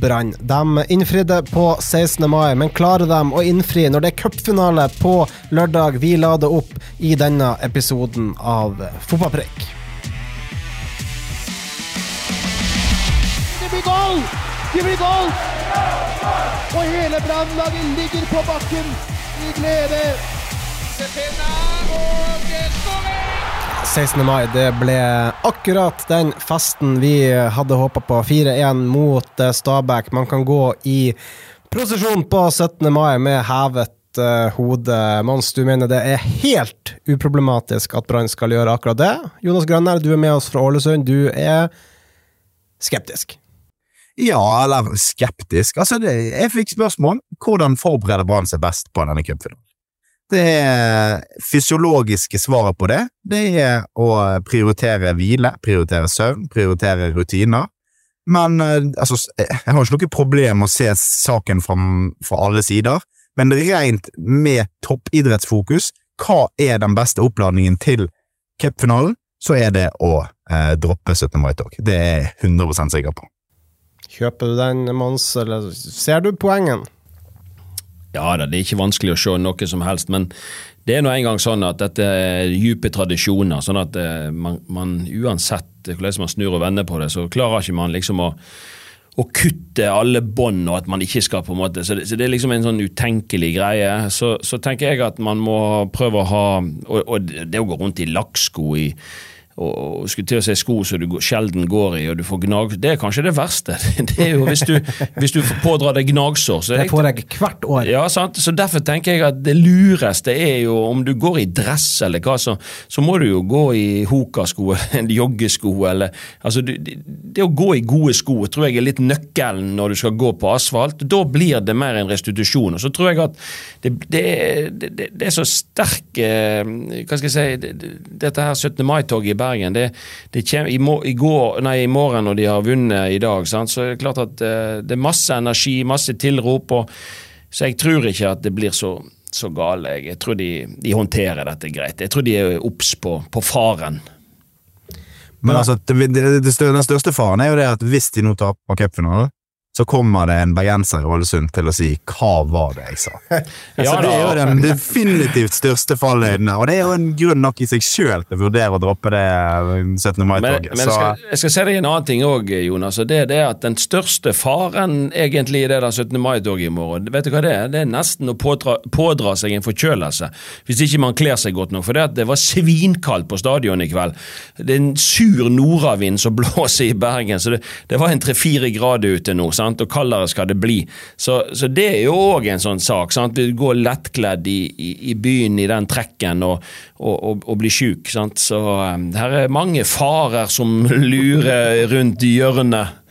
Brann. De innfridde på 16. mai, men klarer de å innfri når det er cupfinale på lørdag? Vi lader opp i denne episoden av Fotballpreik. Det blir goal! Det blir goal! Og hele Brannlaget ligger på bakken i glede. 16. mai, det ble akkurat den festen vi hadde håpa på. 4-1 mot eh, Stabæk. Man kan gå i prosesjon på 17. mai med hevet uh, hode. Mons, du mener det er helt uproblematisk at Brann skal gjøre akkurat det. Jonas Grønner, du er med oss fra Ålesund. Du er skeptisk. Ja, eller skeptisk. Altså, det, jeg fikk spørsmål hvordan forbereder Brann seg best på denne cupfinalen. Det fysiologiske svaret på det. Det er å prioritere hvile, prioritere søvn, prioritere rutiner. Men eh, altså, jeg har ikke noe problem med å se saken fra, fra alle sider, men rent med toppidrettsfokus, hva er den beste oppladningen til cupfinalen, så er det å eh, droppe 17. mai-tog. Det er jeg 100% sikker på. Kjøper du den, Mons, eller ser du poengen? Ja da, det er ikke vanskelig å se noe som helst, men det er nå engang sånn at dette er dype tradisjoner. sånn at eh, man, man uansett hvordan man snur og vender på det, så klarer ikke man liksom å å kutte alle bånd, og at man ikke skal på en måte, så det, så det, er liksom en sånn utenkelig greie. Så, så tenker jeg at man må prøve å ha Og, og det å gå rundt i lakksko i og skulle til å si sko som du sjelden går i, og du får gnag... Det er kanskje det verste. Det er jo hvis du, hvis du pådrar deg gnagsår. Så Det får jeg hvert år. Ja, sant? Så Derfor tenker jeg at det lureste er jo om du går i dress eller hva, så, så må du jo gå i hokasko, eller joggesko eller altså det, det å gå i gode sko tror jeg er litt nøkkelen når du skal gå på asfalt. Da blir det mer en restitusjon. Og så tror jeg at det, det, det, det er så sterk eh, Hva skal jeg si Dette her 17. mai-toget i Bergen Bergen. Det, det kommer, i, i, går, nei, I morgen når de har vunnet i dag, sant? så er det klart at uh, det er masse energi, masse tilrop. Og, så jeg tror ikke at det blir så, så gale. Jeg tror de, de, håndterer dette greit. Jeg tror de er obs på, på, faren. Men altså, det, det, Den største faren er jo det at hvis de nå taper cupfinalen, så kommer det en bergenser i Ålesund til å si 'hva var det jeg sa'? ja, det er jo den definitivt største fallhøyden, og det er jo en grunn nok i seg sjøl til å vurdere å droppe det 17. mai-toget. Men, men jeg, skal, jeg skal si deg en annen ting òg, Jonas. og Det er det at den største faren egentlig i det der 17. mai-toget i morgen, vet du hva det er? Det er nesten å pådra, pådra seg en forkjølelse, hvis ikke man kler seg godt nok. For det, det var svinkaldt på stadion i kveld. Det er en sur nordavind som blåser i Bergen, så det, det var en tre-fire grader ute nå. sant? Sant? og kaldere skal det bli. Så, så det er jo òg en sånn sak. sant? Du går lettkledd i, i, i byen i den trekken og, og, og, og blir sjuk. Så um, her er mange farer som lurer rundt hjørnet.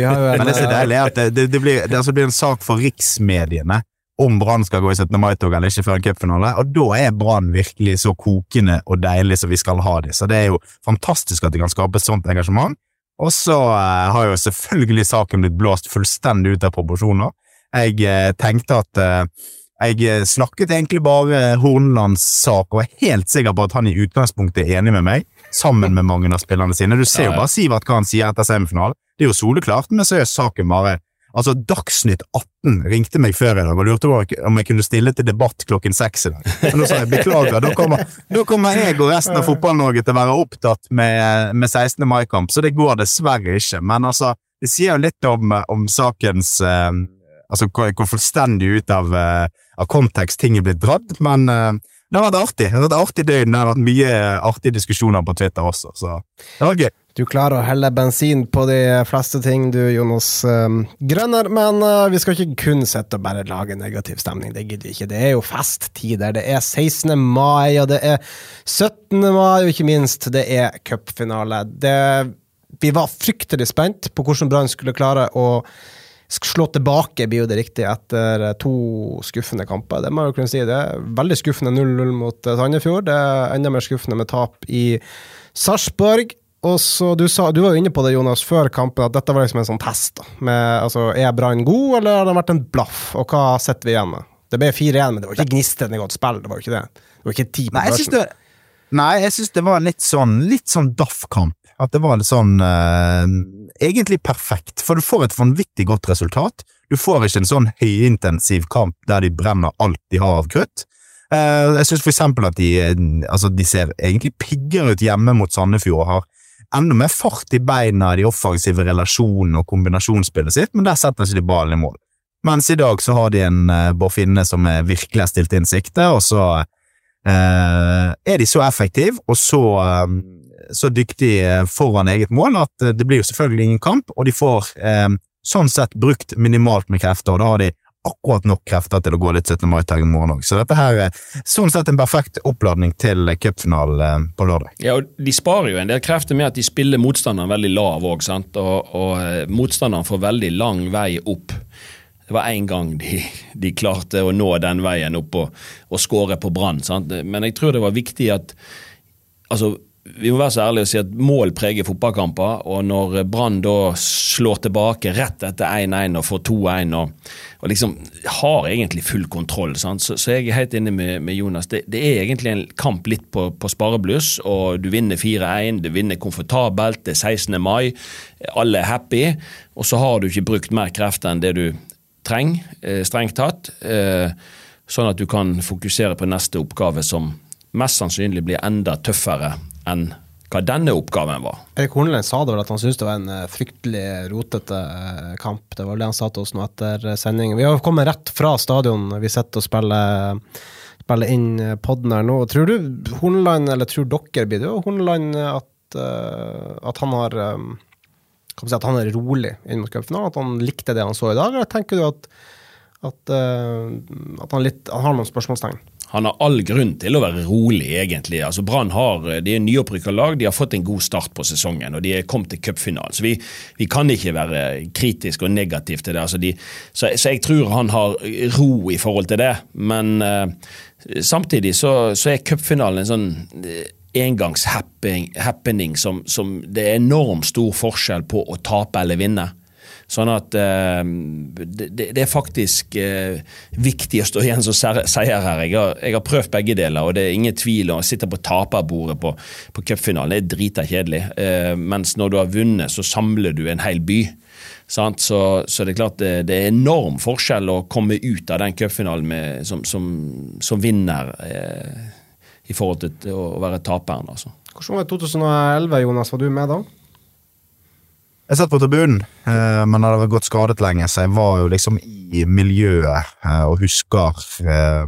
Ja, Men det er så deilig at det, det, det, blir, det altså blir en sak for riksmediene om Brann skal gå i 17. mai-tog eller ikke før en cupfinale, og da er Brann virkelig så kokende og deilig som vi skal ha det. Så det er jo fantastisk at de kan skape et sånt engasjement. Og så uh, har jo selvfølgelig saken blitt blåst fullstendig ut av proporsjoner. Jeg uh, tenkte at uh, jeg snakket egentlig bare Hornlands sak, og er helt sikker på at han i utgangspunktet er enig med meg, sammen med mange av spillerne sine. Du ser jo bare Sivert hva han sier etter semifinalen. Det er jo soleklart, men så er saken bare Altså, Dagsnytt 18 ringte meg før i dag og lurte på om jeg kunne stille til debatt klokken seks i dag. Men nå sa jeg beklager, da kommer, da kommer jeg og resten av Fotball-Norge til å være opptatt med, med 16. mai-kamp, så det går dessverre ikke. Men altså, det sier jo litt om, om sakens eh, Altså hvor, hvor, fullstendig ut av, eh, av, kontekst ting er blitt dratt, men eh, det har vært artig. Det har vært artig døgn. Det har vært mye artige diskusjoner på Twitter også, så det var gøy. Du klarer å helle bensin på de fleste ting, du, Jonas um, Grønner. Men uh, vi skal ikke kun sitte og bare lage negativ stemning. Det gidder vi ikke. Det er jo festtider. Det er 16. mai, og det er 17. mai, og ikke minst, det er cupfinale. Vi var fryktelig spent på hvordan Brann skulle klare å slå tilbake, blir jo det riktig, etter eh, to skuffende kamper. Det må jeg jo kunne si. Det er veldig skuffende 0-0 mot eh, Sandefjord. Det er enda mer skuffende med tap i Sarpsborg. Og så du, sa, du var jo inne på det, Jonas, før kampen, at dette var liksom en sånn test. Med, altså, er Brann god, eller har det vært en blaff? Og hva sitter vi igjen med? Det ble 4-1, men det var ikke gnistrende godt spill. Det var jo ikke det. Det var ikke ti på Nei, jeg syns børsen. det, nei, jeg synes det var litt sånn, litt sånn daff-kamp. At det var litt sånn eh, Egentlig perfekt, for du får et vanvittig godt resultat. Du får ikke en sånn høyintensiv kamp der de brenner alt de har av krutt. Eh, jeg syns for eksempel at de, eh, altså de ser egentlig piggere ut hjemme mot Sandefjord og har enda mer fart i beina i de offensive relasjonene og kombinasjonsspillet sitt, men der setter ikke de ballen i mål. Mens i dag så har de en uh, Bård Finne som er virkelig har stilt inn sikte, og så eh, er de så effektive og så, eh, så dyktige foran eget mål at eh, det blir jo selvfølgelig ingen kamp, og de får eh, sånn sett brukt minimalt med krefter, og da har de akkurat nok krefter til å gå litt 17. mai-tag i morgen òg. Så dette her er sånn sett en perfekt oppladning til cupfinalen eh, på lørdag. Ja, og De sparer jo en del krefter med at de spiller motstanderen veldig lav òg, og, og eh, motstanderen får veldig lang vei opp. Det var én gang de, de klarte å nå den veien opp og, og skåre på Brann. Men jeg tror det var viktig at altså, Vi må være så ærlige og si at mål preger fotballkamper. Og når Brann da slår tilbake rett etter 1-1 og får 2-1 og, og liksom har egentlig full kontroll? Så, så jeg er helt inne med, med Jonas. Det, det er egentlig en kamp litt på, på sparebluss, og du vinner 4-1, du vinner komfortabelt, det er 16. mai, alle er happy, og så har du ikke brukt mer krefter enn det du trenger, eh, strengt tatt. Eh, sånn at du kan fokusere på neste oppgave, som mest sannsynlig blir enda tøffere enn hva denne oppgaven var. Erik Horneland sa det vel at han syntes det var en eh, fryktelig rotete eh, kamp. Det var det han sa til oss nå etter eh, sending. Vi har kommet rett fra stadion. Vi sitter og spiller, spiller inn poden her nå. Tror du Horneland, eller tror dere blir det Horneland, at, eh, at han har eh, si at han er rolig inn mot cupfinalen? At han likte det han så i dag? Eller tenker du at, at, eh, at han, litt, han har noen spørsmålstegn? Han har all grunn til å være rolig, egentlig. Altså Brann har, de er nyopprykka lag, de har fått en god start på sesongen og de er kommet til cupfinalen. Så vi, vi, kan ikke være kritiske og negative til det. Altså de, så, så, jeg tror han har ro i forhold til det. Men uh, samtidig så, så er cupfinalen en sånn engangshappening som, som det er enormt stor forskjell på å tape eller vinne. Sånn at eh, det, det, er faktisk eh, viktig å stå igjen som seier her. Jeg har, jeg har, prøvd begge deler, og det er ingen tvil å sitte på taperbordet på, på cupfinalen. Er drita kjedelig. Eh, mens når du har vunnet, så samler du en hel by. Så, så, det er klart det, det, er enorm forskjell å komme ut av den cupfinalen som, som, som, vinner i forhold til å være taperen. Altså. Hvordan var det 2011, Jonas? Var du med da? Jeg satt på tribunen, men men hadde gått skadet lenge, så jeg var jo liksom i miljøet eh, og husker eh,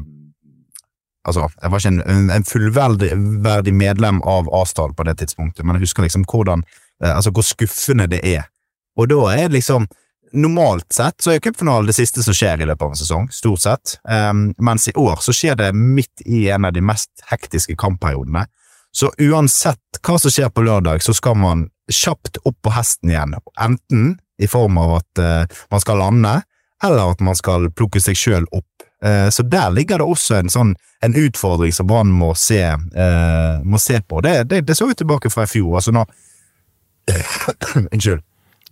Altså, jeg var ikke en, en fullverdig medlem av Asdal på det tidspunktet, men jeg husker liksom hvordan Altså, hvor skuffende det er. Og da er det liksom Normalt sett så er cupfinalen det siste som skjer i løpet av en sesong, stort sett, um, mens i år så skjer det midt i en av de mest hektiske kampperiodene. Så uansett hva som skjer på lørdag, så skal man kjapt opp på hesten igjen, enten i form av at uh, man skal lande, eller at man skal plukke seg sjøl opp. Uh, så der ligger det også en sånn en utfordring som Brann må, se, uh, må se på. Det, det, det så vi tilbake fra i fjor. altså nå Unnskyld.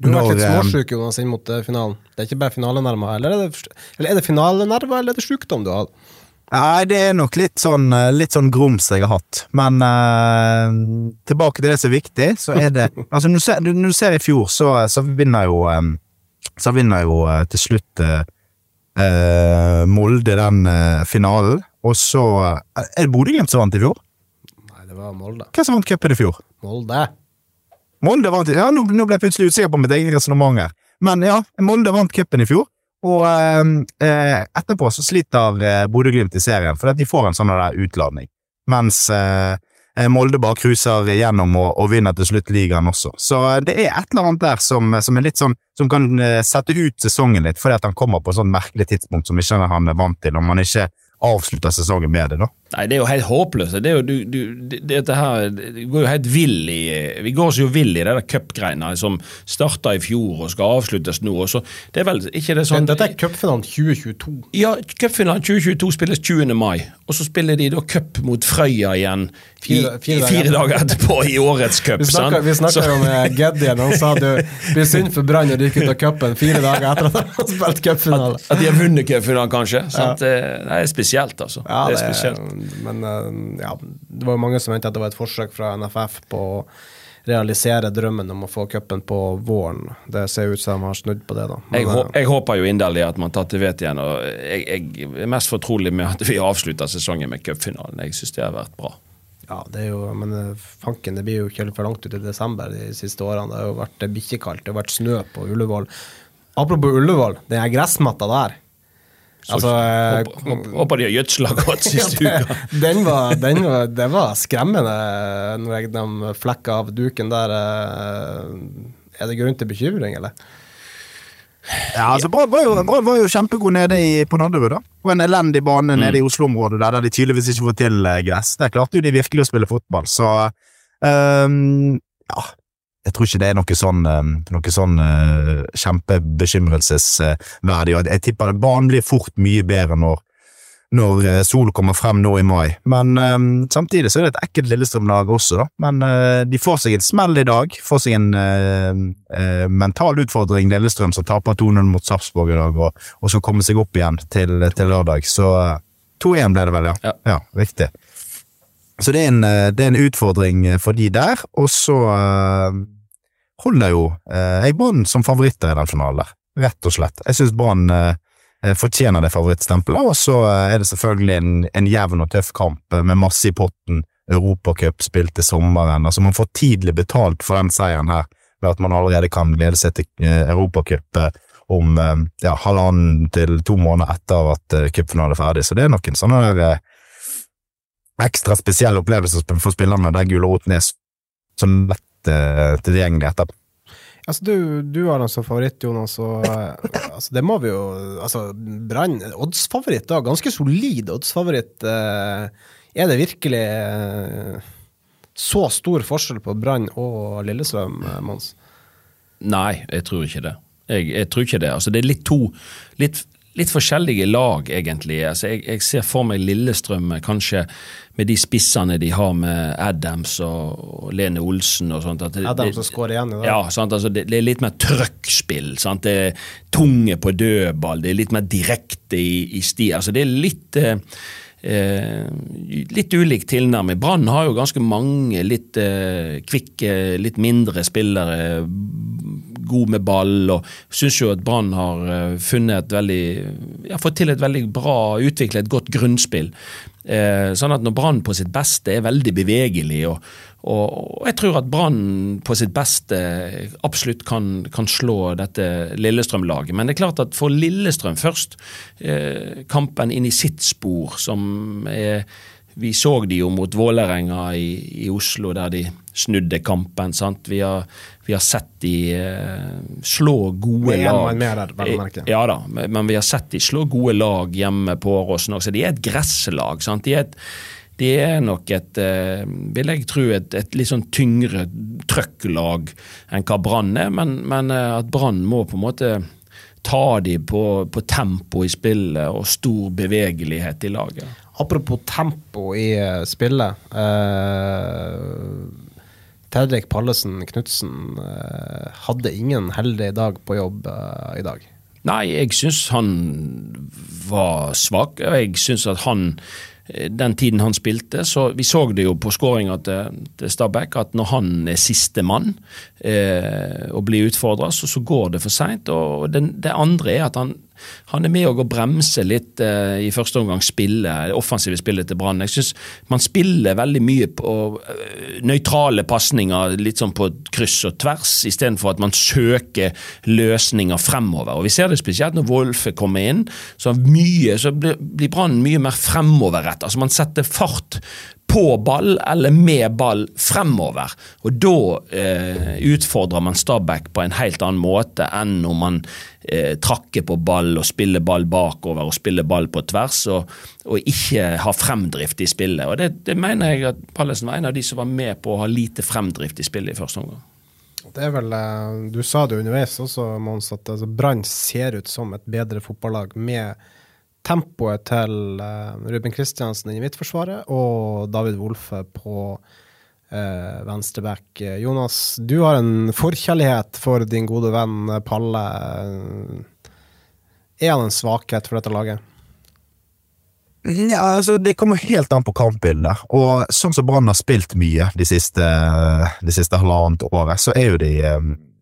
Du har vært litt småsjuk Jonas, inn mot finalen. Det er ikke bare finalenerver, eller er det, eller er det finalenerver, eller er det sykdom du har? Nei, det er nok litt sånn, litt sånn grums jeg har hatt. Men uh, tilbake til det som er viktig, så er det Altså, når du ser, når du ser i fjor, så, så vinner jo um, Så vinner jo uh, til slutt uh, Molde den finalen, og så Er det Bodø-Glimt som vant i fjor? Nei, det var Molde. Hvem som vant cupen i fjor? Molde. Molde vant Ja, nå, nå ble jeg plutselig usikker på mitt eget resonnement her. Men ja, Molde vant cupen i fjor. Og eh, etterpå så sliter eh, Bodø-Glimt i serien, fordi de får en sånn utladning. Mens eh, Molde bare cruiser gjennom og, og, vinner til slutt ligaen også. Så det er et eller annet der som, som sånn som kan sette ut sesongen litt, fordi at han kommer på et sånt merkelig tidspunkt som ikke han er vant til, og man ikke avslutte sesongen med det, da. Nei, det er jo helt håpløst. Det er jo, du, du, dette her det går jo helt vill i Vi går oss jo vill i de cupgreiene som starta i fjor og skal avsluttes nå. Og så, det er vel ikke det sånn Dette er cupfinalen 2022. Ja, cupfinalen 2022 spilles 20. mai, og så spiller de da cup mot Frøya igjen i, Fire- fire fire dager etterpå i årets cup. Vi snakka, jo med Geddien, han sa det blir synd for Brann å ryke ut av cupen fire dager etter at de har spilt cupfinale. At de har vunnet cupfinalen, kanskje. Sant? Det, det er spesielt, altså. Ja, det det er spesielt. men eh, ja, det var jo mange som mente at det var et forsøk fra NFF på å realisere drømmen om å få cupen på våren. Det ser ut som de har snudd på det, da. Men, Jeg, hå- eh, jeg håper jo inderlig at man tar til vet igjen. og jeg, jeg er mest fortrolig med at vi avslutter sesongen med cupfinalen. Jeg syns det har vært bra. ja, det er jo, men eh, fanken, det blir jo ikke for langt ut i desember de siste årene. Det har jo vært bikkjekaldt, det har vært snø på Ullevål. Apropos Ullevål, den gressmatta der. Altså, eh, Håper, håper, håper de har gjødsla godt siste Ja, uka. den var, den var, det var skremmende når jeg, de flekka av duken der. eh, Er det grunn til bekymring, eller? Ja, altså Brann var, var jo kjempegod nede i, på Nadderud, da. Og en elendig bane nede i Oslo-området der, der de tydeligvis ikke får til eh, gress. Der klarte jo de virkelig å spille fotball, så um, Ja. Jeg tror ikke det er noe sånn, ehm, noe sånn uh, kjempebekymrelsesverdig. og jeg tipper at banen blir fort mye bedre når, når eh, sol kommer frem nå i mai. Men samtidig så er det et ekkelt Lillestrøm-lag også, da. Men eh, de får seg en smell i dag. Får seg en eh, eh, mental utfordring, Lillestrøm, som taper 2-0 mot Sarpsborg i dag, og, og skal komme seg opp igjen til, til lørdag. Så eh, 2-1 ble det vel, ja. Ja. riktig. Så det er, en, eh, det er en utfordring for de der, og så eh, holder jo eh, jeg Brann som favoritter i den finalen der, rett og slett. Jeg syns Brann eh, eh, fortjener det favorittstempelet, og så eh, er det selvfølgelig en, en jevn og tøff kamp med masse i potten. Europacup spilt til sommeren. altså Man får tidlig betalt for den seieren her, ved at man allerede kan glede seg til eh, Europacup om ja, halvannen til to måneder etter at cupfinalen er ferdig. Så det er nok en eh, ekstra spesiell opplevelse for spillerne der gulroten er så lett eh, tilgjengelig etterpå. Altså, du, du har den som favoritt, Jonas, og eh, altså, det må vi jo Altså, Brann, oddsfavoritt, da. Ganske solid oddsfavoritt. Eh, er det virkelig så stor forskjell på Brann og Lillestrøm, Mons? Nei, jeg tror ikke det. Jeg, jeg tror ikke det. Altså, det er litt to litt, litt forskjellige lag, egentlig. Altså, jeg, jeg ser for meg Lillestrøm eh, kanskje med de spissene de har med Adams og, og Lene Olsen og sånt. At det, Adams som skårer igjen i dag. Ja, sant? Altså, det, det er litt mer trøkkspill. Sant? Det er tunge på dødball, det er litt mer direkte i, i sti. Altså, det er litt eh, Eh, litt ulik tilnærming. Brann har jo ganske mange litt eh, kvikke, litt mindre spillere, god med ball, og syns jo at Brann har eh, funnet et veldig ja, fått til et veldig bra, utviklet et godt grunnspill. Eh, sånn at når Brann på sitt beste er veldig bevegelig, og, og, jeg tror at Brann på sitt beste absolutt kan, kan slå dette Lillestrøm-laget. Men det er klart at for Lillestrøm først, eh, kampen inn i sitt spor, som er vi så de jo mot Vålerenga i, i Oslo, der de snudde kampen. sant? Vi har, vi har sett de eh, slå gode lag. mer der, merke. Ja da, men men vi har sett de slå gode lag hjemme på Åråsen også. De er et gresslag. sant? De er, et, de er nok et, eh, vil jeg tro, et, et litt sånn tyngre trøkklag enn hva Brann er, men, men eh, at Brann må på en måte ta de på, på tempo i spillet og stor bevegelighet i laget. Apropos tempo i eh, spillet. Eh, Tedrik Pallesen Knutsen eh, hadde ingen heldig dag på jobb eh, i dag. Nei, jeg syns han var svak. Jeg syns at han den tiden han spilte, så Vi så det jo på skåringa til, til Stabæk, at når han er sistemann eh, og blir utfordra, så, så går det for seint. Og den, det andre er at han, han er med og bremse litt eh, i første omgang spillet, det offensive spillet til Brann. Jeg syns man spiller veldig mye på eh, nøytrale pasninger, litt sånn på kryss og tvers, istedenfor at man søker løsninger fremover. Og Vi ser det spesielt når Wolfe kommer inn, så, mye, så blir, blir Brann mye mer fremoverrett. Altså Man setter fart på ball eller med ball fremover. Og da eh, utfordrer man Stabæk på en helt annen måte enn når man eh, trakker på ball og spiller ball bakover og spiller ball på tvers, og, og ikke har fremdrift i spillet. Og det, det mener jeg at Pallesen var en av de som var med på å ha lite fremdrift i spillet i første omgang. Det er vel, eh, Du sa det underveis også, Mons, at altså, Brann ser ut som et bedre fotballag med tempoet til uh, Ruben Kristiansen i Midtforsvaret og David Wolfe på uh, venstreback. Jonas, du har en forkjærlighet for din gode venn Palle. Er han en svakhet for dette laget? Ja, altså, Det kommer helt an på kampbildet. Og sånn som Brann har spilt mye de siste, de siste halvannet året, så er jo de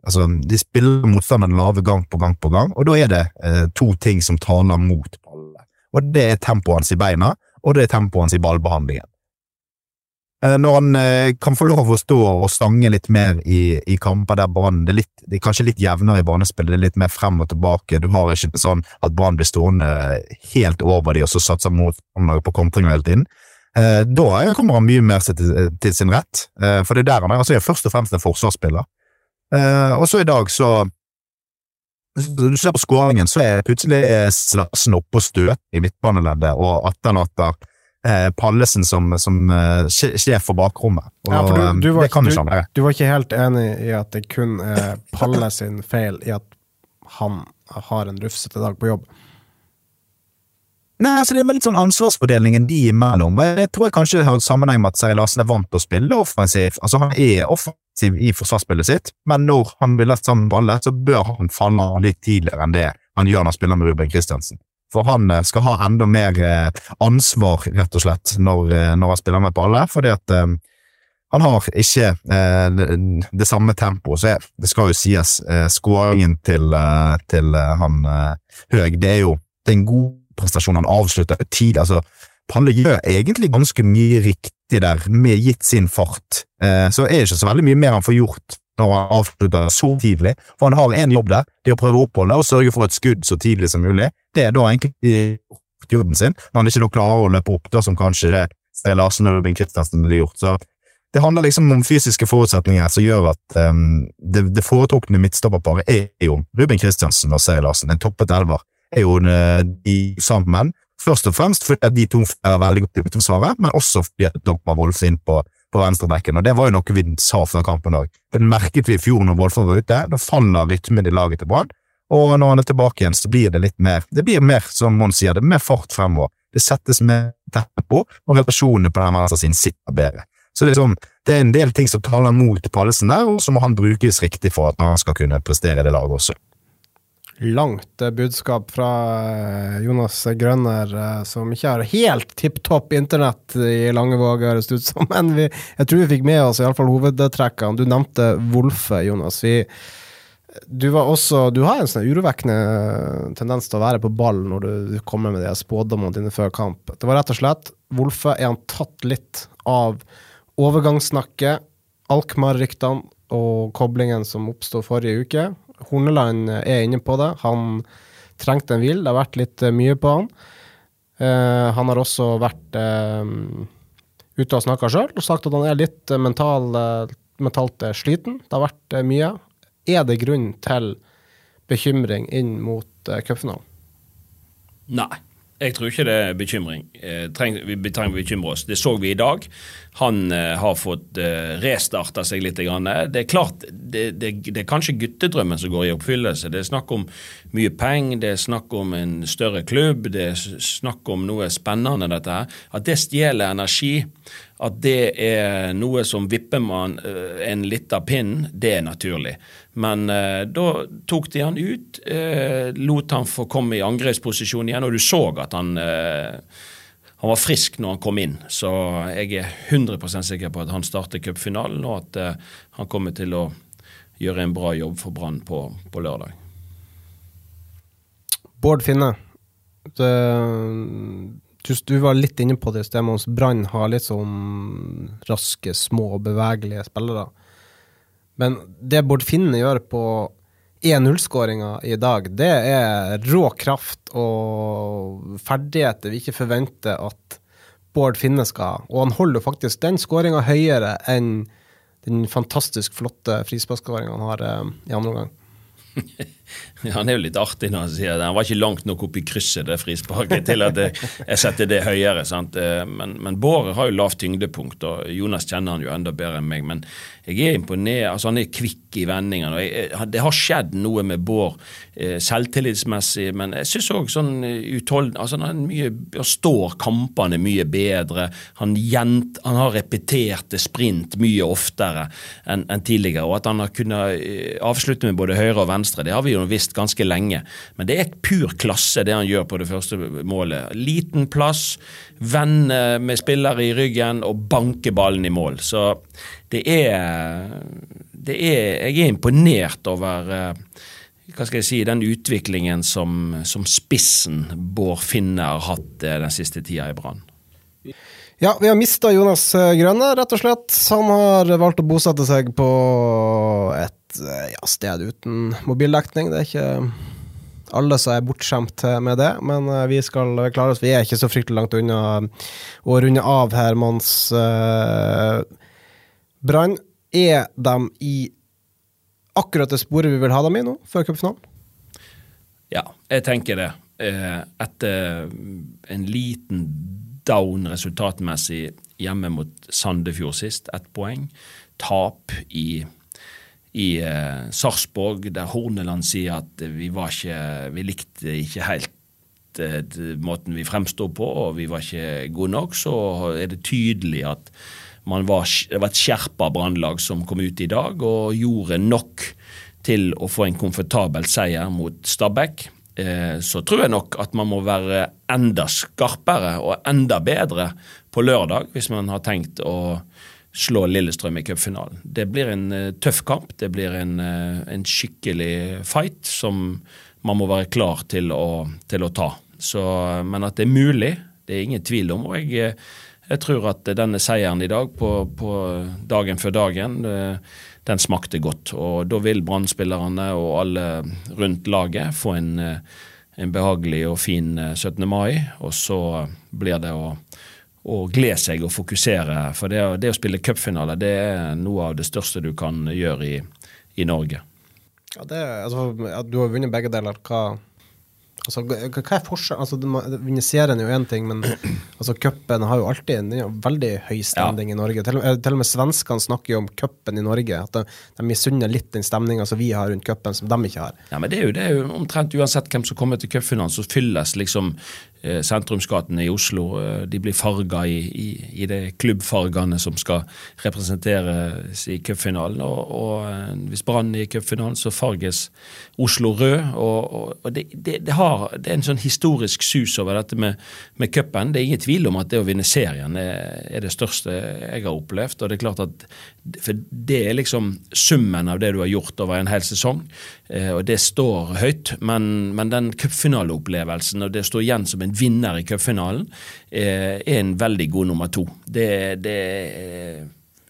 altså, De spiller motstanderen lave gang på gang på gang, og da er det eh, to ting som taler mot Palle. Og det er tempoet hans i beina, og det er tempoet hans i ballbehandlingen. Eh, når han eh, kan få lov å stå og stange litt mer i, i kamper der Brann det, det, er kanskje litt jevnere i banespillet, det er litt mer frem og tilbake. Du har ikke sånn at Brann blir stående helt over de og så satser motstandere på kontringer hele tiden. Eh, da kommer han mye mer til, til sin rett, for det er der han er. Altså, er først og fremst en forsvarsspiller. Og så i dag, så du ser på skåringen, så er plutselig Larsen oppe og støt i midtbaneleddet og etterlater eh, Pallesen som, som uh, sjef for bakrommet. Og, ja, for du, du, var, det du, ikke Du var ikke helt enig i at det kun er Palle sin feil i at han har en rufsete dag på jobb? Nei, altså det er litt sånn ansvarsfordelingen de imellom. Jeg tror jeg kanskje det har sammenheng med at Seri Larsen er vant til å spille offensivt. Altså Han er offensiv i forsvarsspillet sitt, men når han vil ha sammen balle, så bør han falle litt tidligere enn det han gjør når han spiller med Ruben Kristiansen. For han eh, skal ha enda mer eh, ansvar, rett og slett, når, eh, når han spiller med balle, fordi at han har ikke eh, det samme tempoet. Så det skal jo sies, eh, skåringen til, eh, til han Høeg, det er jo det er en god prestasjon. Han avslutter tidlig. altså Palle gjør egentlig ganske mye riktig der, med gitt sin fart. så er det ikke så veldig mye mer han får gjort når han avslutter så tidlig. For han har én jobb der, det er å prøve å oppholde og sørge for et skudd så tidlig som mulig. Det er da egentlig jobben sin, når han ikke da klarer å løpe opp, da som kanskje det er Larsen og Ruben Kristiansen ville gjort. Så det handler liksom om fysiske forutsetninger som gjør at um, det, det foretrukne midtstopperparet er jo Ruben Kristiansen og Seri Larsen. En toppet elver er jo uh, de sammen. Først og fremst fordi de to er veldig godt i midtforsvaret, men også fordi Dogma Wolf inn på på venstrebekken, og det var jo noe vi sa før kampen òg. Det merket vi i fjor når Wolfen var ute. Da faller rytmen i laget til Brann, og når han er tilbake igjen, så blir det litt mer Det blir mer, som Mons sier, det er mer fart fremover. Det settes mer tempo, og relasjonene på den venstre siden sitter bedre. Så det er, sånn, det er en del ting som taler mot Pallesen der, og så må han brukes riktig for at han skal kunne prestere i det laget også langt eh, budskap fra eh, Jonas Grønner, eh, som ikke har helt tipp topp internett i Langevåg, høres det ut som. Men vi, jeg tror vi fikk med oss iallfall hovedtrekkene. Du nevnte Wolfe, Jonas. Vi, du, også, du har en sånn urovekkende tendens til å være på ball når du kommer med de spådommene dine før kamp. Det var rett og slett Wolfe er han tatt litt av overgangssnakket, Alkmaar-ryktene og koblingen som oppsto forrige uke. Horneland er inne på det. Han trengte en hvil. Det har vært litt uh, mye på han. Uh, han har også vært ute og snakka sjøl og sagt at han er litt mental, mentalt sliten. Det har vært mye. Er det grunn til bekymring inn mot cupfinalen? Nei. Jeg tror ikke det er bekymring. Eh, treng, vi trenger å bekymre oss. Det så vi i dag. Han eh, har fått eh, restarta seg litt. Grann. Det er klart, det, det, det, er kanskje guttedrømmen som går i oppfyllelse. Det er snakk om mye penger, det er snakk om en større klubb, det er snakk om noe spennende, dette her. At det stjeler energi at det er noe som vipper man eh, en liten pinn, det er naturlig. Men eh, da tok de han ut, eh, lot han få komme i angrepsposisjon igjen, og du så at han eh, han var frisk når han kom inn, så jeg er 100% sikker på at han starter cupfinalen, og at han kommer til å gjøre en bra jobb for Brann på, på, lørdag. Bård Finne, det, du, du, var litt inne på det i sted, mens Brann har litt sånn raske, små, og bevegelige spillere. Men det Bård Finne gjør på 1-0-skåringa i dag, det er rå kraft og ferdigheter vi ikke forventer at Bård Finne skal ha. Og han holder faktisk den skåringa høyere enn den fantastisk flotte frisparkskåringa han har eh, i andre omgang. Han er jo litt artig når han sier det. Han var ikke langt nok opp i krysset, det frisparket, til at jeg, jeg setter det høyere. sant? Eh, Men, men Båre har jo lavt tyngdepunkt, og Jonas kjenner han jo enda bedre enn meg. Men jeg er imponert. altså Han er kvikk i vendingene. jeg- Det har skjedd noe med Bård eh, selvtillitsmessig, men jeg syns òg sånn utholden Altså han, mye, står kampene mye bedre. Han, gjent, han har repeterte sprint mye oftere enn en tidligere. Og at han har kunnet eh, avslutte med både høyre og venstre, det har vi jo visst ganske lenge. Men det er pur klasse, det han gjør på det første målet. Liten plass, vende med spillere i ryggen og banke ballen i mål. Så det er, det er Jeg er imponert over eh, hva skal jeg si, den utviklingen som, som spissen Bård Finne har hatt eh, den siste tida i Brann. Ja, vi har mista Jonas eh, Grønne, rett og slett. Han har valgt å bosette seg på et ja, sted uten mobildekning. Det er ikke alle som er bortskjemt med det, men vi skal klare oss. Vi er ikke så fryktelig langt unna å runde av her, eh, Brann, er de i akkurat det sporet vi vil ha dem i nå, før cupfinalen? Ja, jeg tenker det. Eh, Etter en liten down resultatmessig hjemme mot Sandefjord sist, ett poeng. Tap i, i eh, Sarpsborg, der Horneland sier at vi ikke Vi likte ikke helt eh, måten vi fremstod på, og vi var ikke gode nok, så er det tydelig at var, det var et skjerpa brannlag som kom ut i dag og gjorde nok til å få en komfortabel seier mot Stabæk. Eh, Så tror jeg nok at man må være enda skarpere og enda bedre på lørdag hvis man har tenkt å slå Lillestrøm i cupfinalen. Det blir en eh, tøff kamp. Det blir en, eh, en skikkelig fight som man må være klar til å, til å ta. Så, men at det er mulig, det er ingen tvil om. og jeg jeg tror at denne seieren i dag, på, på dagen før dagen, eh, den smakte godt. Og da vil Brann-spillerne og alle rundt laget få en, eh, en behagelig og fin eh, 17. mai. Og så blir det å, å glede seg og fokusere. For det, det å spille cupfinale det er noe av det største du kan gjøre i, i Norge. Ja, det, altså, du har vunnet begge deler. Hva, altså, hva er forskjellen? Altså, Vinne serien er jo én ting, men altså, cupen har jo alltid en veldig høy standing i Norge. Til, til og med svenskene snakker jo om cupen i Norge. At de, de misunner litt den stemninga som vi har rundt cupen, som de ikke har. Ja, men det er, jo, det er jo omtrent uansett hvem som kommer til cupfinalen, så fylles liksom sentrumsgatene i Oslo. Eh, de blir farga i, i, i de klubbfargene som skal representeres i cupfinalen. Og, og eh, hvis Brann er i cupfinalen, så farges Oslo rød. Og, og, det, det, det, har, det er en sånn historisk sus over dette med, med cupen. Det er ingen tvil om at det å vinne serien er, er det største jeg har opplevd. og det er klart at For det er liksom summen av det du har gjort over en hel sesong. Eh, og det står høyt, men, men den cupfinaleopplevelsen og det står igjen som en vinner i cupfinalen, eh, er en veldig god nummer to. Det, det,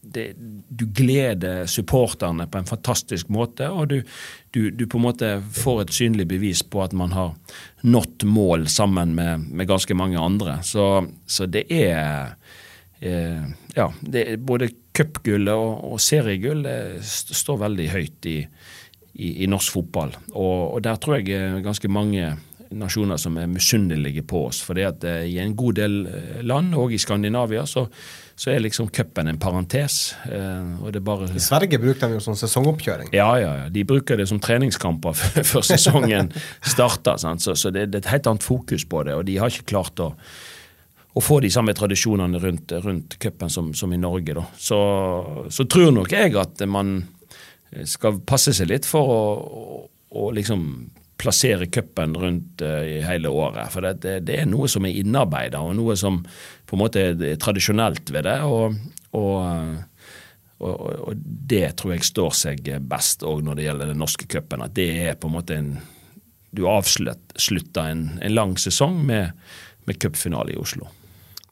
det, du gleder supporterne på en fantastisk måte, og du, du, du på en måte får et synlig bevis på at man har nådd mål sammen med, med ganske mange andre. Så, så det er eh, ja, er både cupgullet og, og seriegullet står veldig høyt i, i, i norsk fotball. Og, og der tror jeg er ganske mange nasjoner som er misunnelige på oss. For eh, i en god del eh, land, og i Skandinavia, så, så er liksom cupen en parentes. Eh, bare I Sverige bruker de jo sånn sesongoppkjøring. ja, ja, ja. De bruker det som treningskamper før sesongen starter. Så, så det, det er et helt annet fokus på det, og de har ikke klart å, å få de samme tradisjonene rundt, rundt cupen som, som i Norge. Da. Så, så tror nok jeg at man skal passe seg litt for å, å, å liksom plassere cupen rundt eh, i hele året. For det, det, det er noe som er innarbeida, og noe som på en måte er tradisjonelt ved det. og, og og, og, det tror jeg står seg best òg når det gjelder den norske cupen. At det er på en måte en Du avslutter en, en lang sesong med, med cupfinale i Oslo.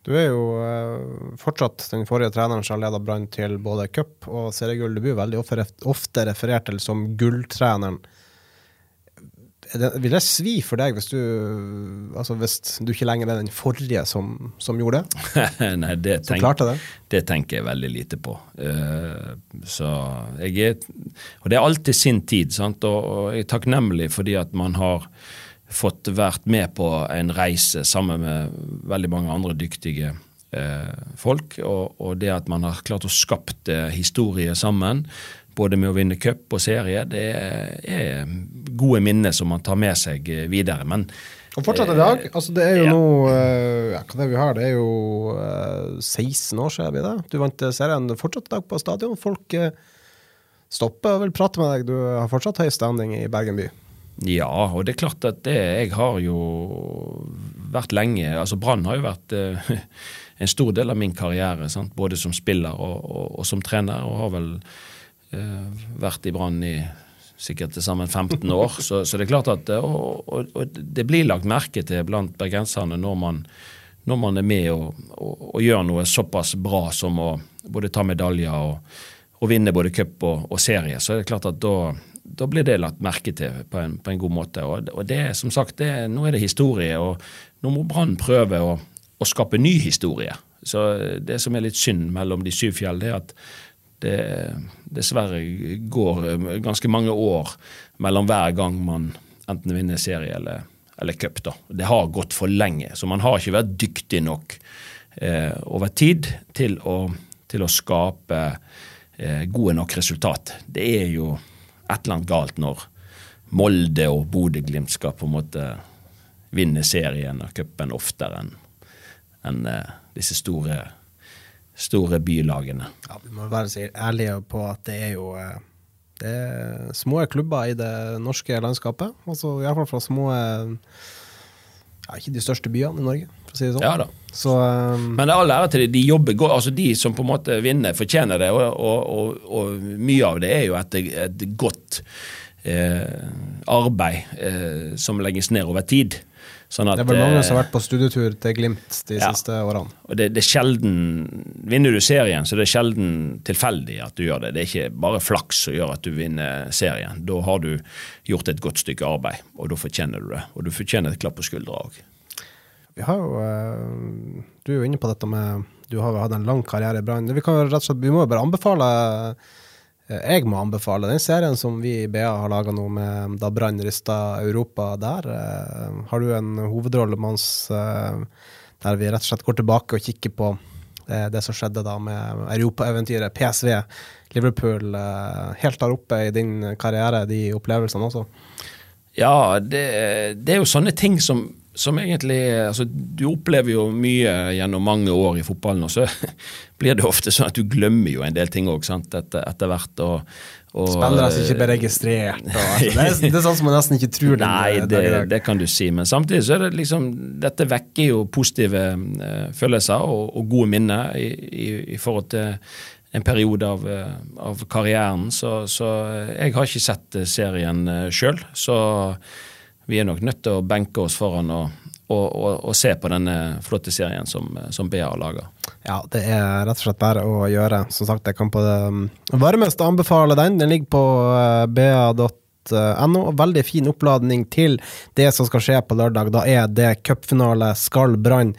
Du er jo eh, fortsatt den forrige treneren som har leda Brann til både cup og seriegull. Du blir veldig ofte referert til som gulltreneren. Det, vil det svi for deg hvis du Altså hvis du ikke lenger er den forrige som, som gjorde det? Nei, det, tenk, det? det tenker jeg veldig lite på. Uh, så jeg er Og det er alltid sin tid, sant? Og, og jeg er takknemlig fordi at man har fått vært med på en reise sammen med veldig mange andre dyktige eh, folk. Og, og det at man har klart å skapt eh, historie sammen, både med å vinne cup og serie, det er gode minner som man tar med seg eh, videre. Men Og fortsatt i dag. altså Det er jo Ja. nå eh, ja, Hva er det vi har? Det er jo uh, 16 år siden vi det. Du vant eh, serien. Fortsatt i dag på stadion. Folk uh, stopper og vil prate med deg. Du har fortsatt høy standing i Bergen by. Ja, og det er klart at det Jeg har jo vært lenge altså Brann har jo vært uh, en stor del av min karriere, sant? både som spiller og, og, og som trener. Og har vel eh, vært i Brann i sikkert til sammen 15 år. Så, så det er klart at eh, og, og, og det blir lagt merke til blant bergenserne når man, når man er med og, og, gjør noe såpass bra som å både ta medaljer og, vinne både cup og, serie. Så er det klart at da da blir det lagt merke til på en, på en god måte. Og, det, som sagt, det, nå er det historie, og nå må Brann prøve å, å skape ny historie. Så det som er litt synd mellom de syv fjell, det er at det dessverre går eh, ganske mange år mellom hver gang man enten vinner serie eller, eller cup. da. Det har gått for lenge, så man har ikke vært dyktig nok eh, over tid til å, til å skape eh, gode nok resultat. Det er jo et eller annet galt når Molde og Bodø-Glimt skal på en måte vinne serien og cupen oftere enn en, eh, disse store, store bylagene. Ja, Vi må være så ærlige på at det er jo eh, det er små klubber i det norske landskapet. Altså Iallfall fra små ja, Ikke de største byene i Norge, for å si det sånn. Ja da. Så um, Men all ære til de, de jobber godt. altså De som på en måte vinner, fortjener det. Og, og, og, og mye av det er jo et, et godt arbeid eh, som legges ned over tid. Sånn at, det er vel mange eh, som har vært på studietur til Glimt de Ja. siste årene. Og det, det er sjelden Vinner du serien, så det er sjelden tilfeldig at du gjør det. Det er ikke bare flaks som gjør at du vinner serien. Da har du gjort et godt stykke arbeid, og da fortjener du det. Og du fortjener et klapp på skuldra òg. Vi har jo eh, Du er jo inne på dette med Du har jo hatt en lang karriere i Brann. Vi, kan rett og slett- vi må jo bare anbefale eh, Jeg må anbefale den serien som vi i BA har laga nå, med da Brann rista Europa der. eh, Har du en hovedrolle oss eh, der vi rett og slett går tilbake og kikker på det, som skjedde da med europaeventyret PSV, Liverpool, eh, helt der oppe i din karriere, de opplevelsene også? Ja, det, det er jo sånne ting som, som egentlig altså, Du opplever jo mye gjennom mange år i fotballen, og så blir det ofte sånn at du glemmer jo en del ting òg etter, etter hvert. Og, og, Spillere som ikke blir registrert. Og, altså, det, er, det er sånn som man nesten ikke tror. den Nei, det, det kan du si. Men samtidig så er det liksom Dette vekker jo positive eh, følelser og, og gode minner i, i, i forhold til en periode av, eh, av karrieren. Så, så eh, jeg har ikke sett serien uh, sjøl, så vi er nok nødt til å benke oss foran og, og, og, og se på denne flotte serien som, eh, som BA laga. Ja, det er rett og slett bare å gjøre. Som sagt, jeg kan på det varmeste anbefale den. Den ligger på uh, ba.no. Veldig fin oppladning til det som skal skje på lørdag. Da er det cupfinale. Skal Brann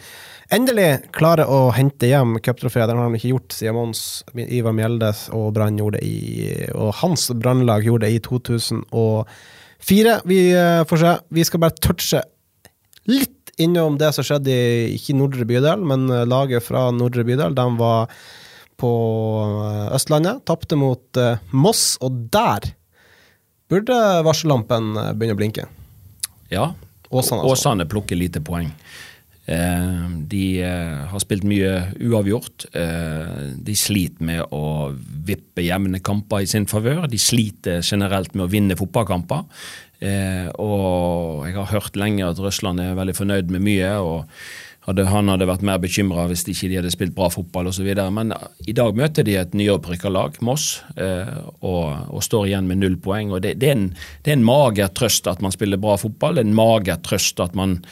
endelig klare å hente hjem cuptrofeet? Det har de ikke gjort siden Mons Ivar Mjeldes og Brann gjorde det Og hans brannlag gjorde det i 2004. Vi uh, får se. Vi skal bare touche litt innom det som skjedde i ikke Nordre bydel, men eh, laget fra Nordre bydel. De var på eh, Østlandet, tapte mot eh, Moss, og der burde varsellampen eh, begynne å blinke. Ja. Åsane, altså. Åsane plukker lite poeng. Eh, de eh, har spilt mye uavgjort. Eh, de sliter med å vippe jevne kamper i sin favør. De sliter generelt med å vinne fotballkamper. Og jeg har hørt lenge at Røsland er veldig fornøyd med mye. og hadde, Han hadde vært mer bekymra hvis ikke de hadde spilt bra fotball osv. Men i dag møter de et nyopprykka lag, Moss, og, og står igjen med null poeng. og Det, det, er en, en mager trøst at man spiller bra fotball. Det er en mager trøst at man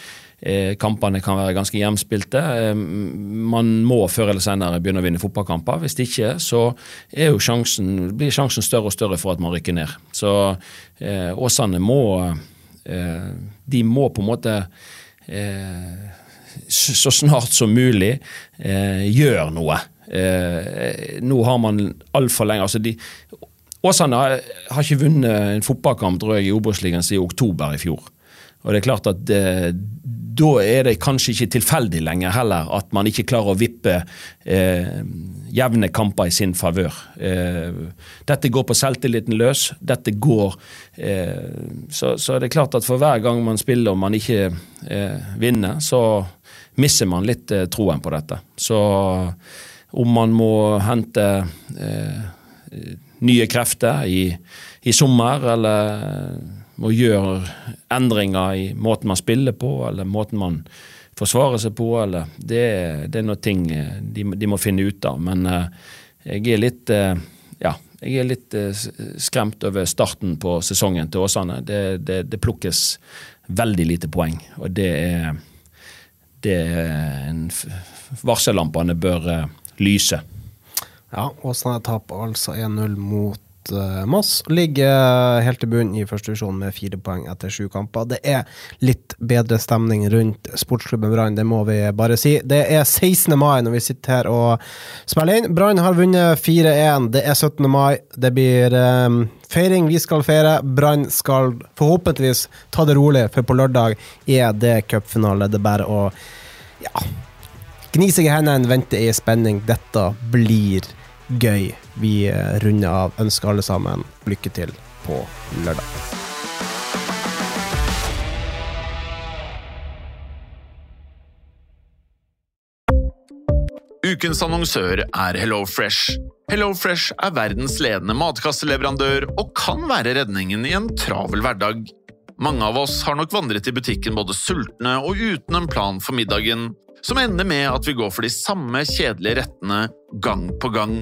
kampene kan være ganske jevnspilte. Eh, man må før eller senere begynne å vinne fotballkamper. Hvis ikke så sjansen, blir sjansen større og større for at man rykker ned. Så eh, Åsane må Eh, de må på en måte eh, så snart som mulig eh, gjøre noe. Eh, nå har man altfor lenge altså de, Åsane har ikke vunnet en fotballkamp tror jeg, i Obos-ligaen siden oktober i fjor. Og det er klart at eh, Da er det kanskje ikke tilfeldig lenger heller at man ikke klarer å vippe eh, jevne kamper i sin favør. Eh, dette går på selvtilliten løs. Dette går eh, så, så det er klart at for hver gang man spiller og man ikke eh, vinner, så mister man litt eh, troen på dette. Så om man må hente nye krefter i, i sommer, eller må gjøre endringer i måten man spiller på, eller måten man forsvarer seg på, eller Det, det er noe ting eh, de, de, må finne ut av. Men uh, jeg er litt uh, ja, jeg er litt skremt over starten på sesongen til Åsane. Det, det, det, plukkes veldig lite poeng, og det er det en Varsellampene bør lyse. Ja, Åsane taper altså 1-0 mot uh, Moss. Ligger helt i bunnen i første divisjon med fire poeng etter sju kamper. Det er litt bedre stemning rundt sportsklubben Brann, det må vi bare si. Det er 16. mai når vi sitter her og spiller inn. Brann har vunnet 4-1. Det er 17. mai. Det blir um, feiring. Vi skal feire. Brann skal forhåpentligvis ta det rolig, for på lørdag er det cupfinale. Det er bare å ja, gni seg i hendene, vente i spenning. Dette blir gøy. Vi eh, runder av. Ønsker alle sammen lykke til på lørdag. Ukens annonsør er HelloFresh. HelloFresh er verdens ledende matkasseleverandør og kan være redningen i en travel hverdag. Mange av oss har nok vandret i butikken både sultne og uten en plan for middagen, som ender med at vi går for de samme kjedelige rettene gang på gang.